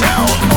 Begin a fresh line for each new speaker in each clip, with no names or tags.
myself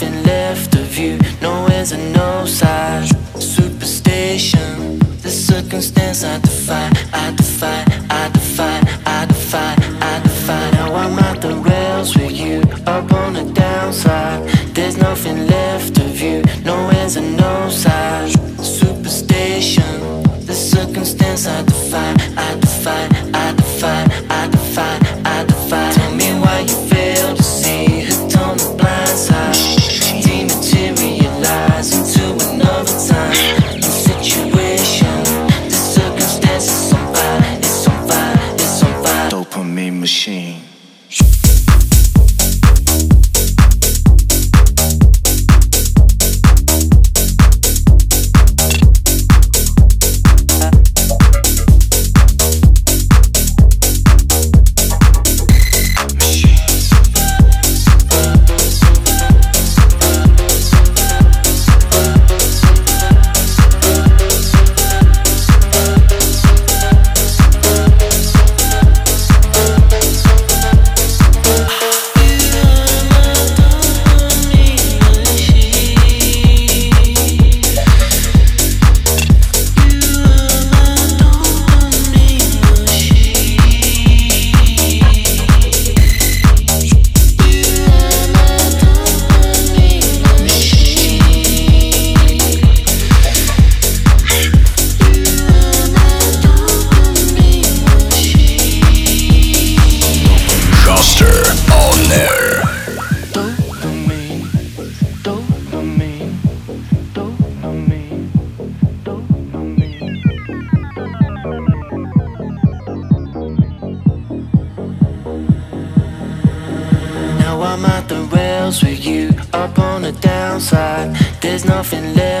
nothing left of you. No ends and no size Superstition The circumstance I defy I defy, I defy, I defy, I defy. Now I'm out the rails with you Up on the downside. There's nothing left of you. No ends and no size live and live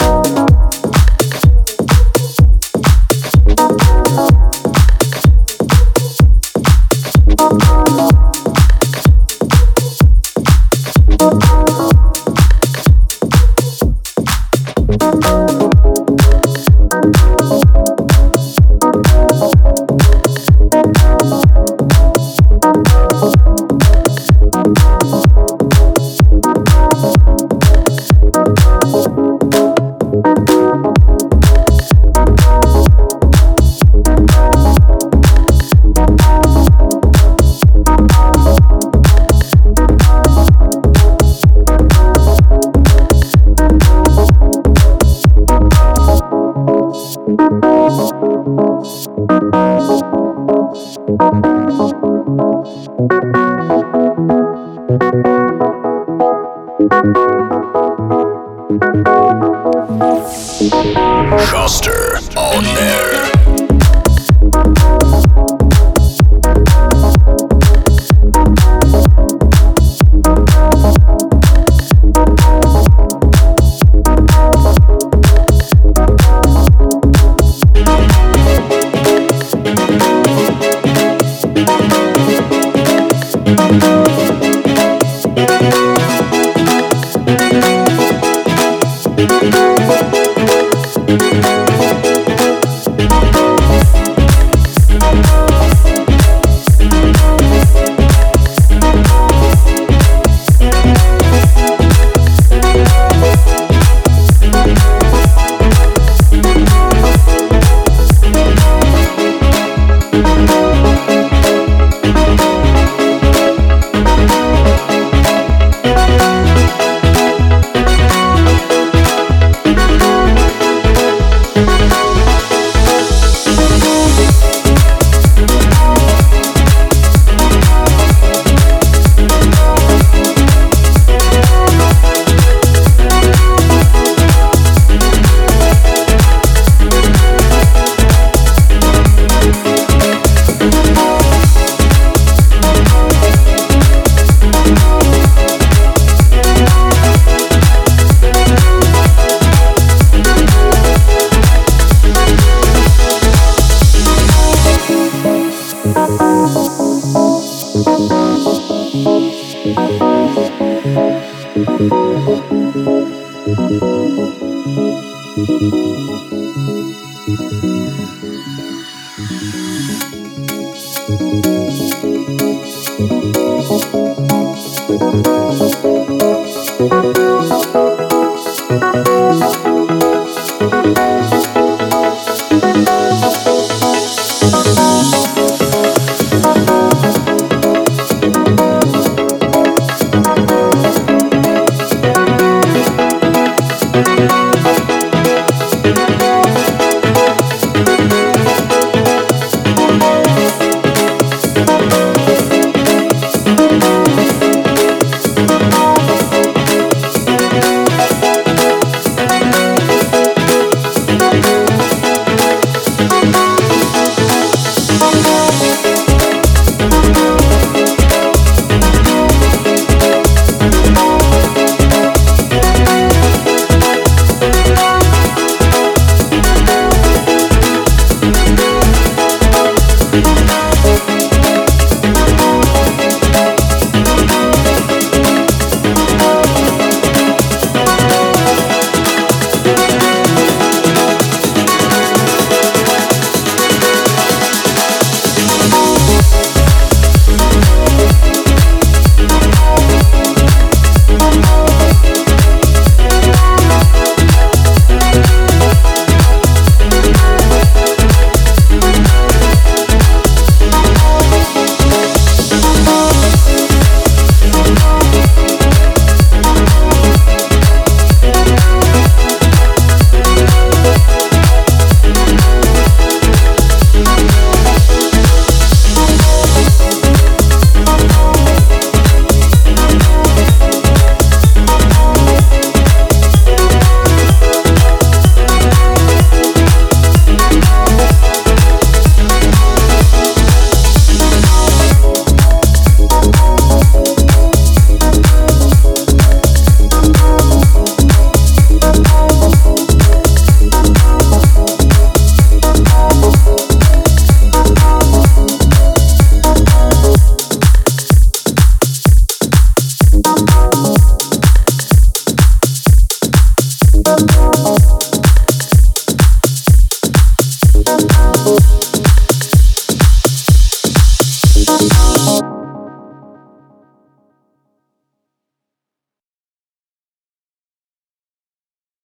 you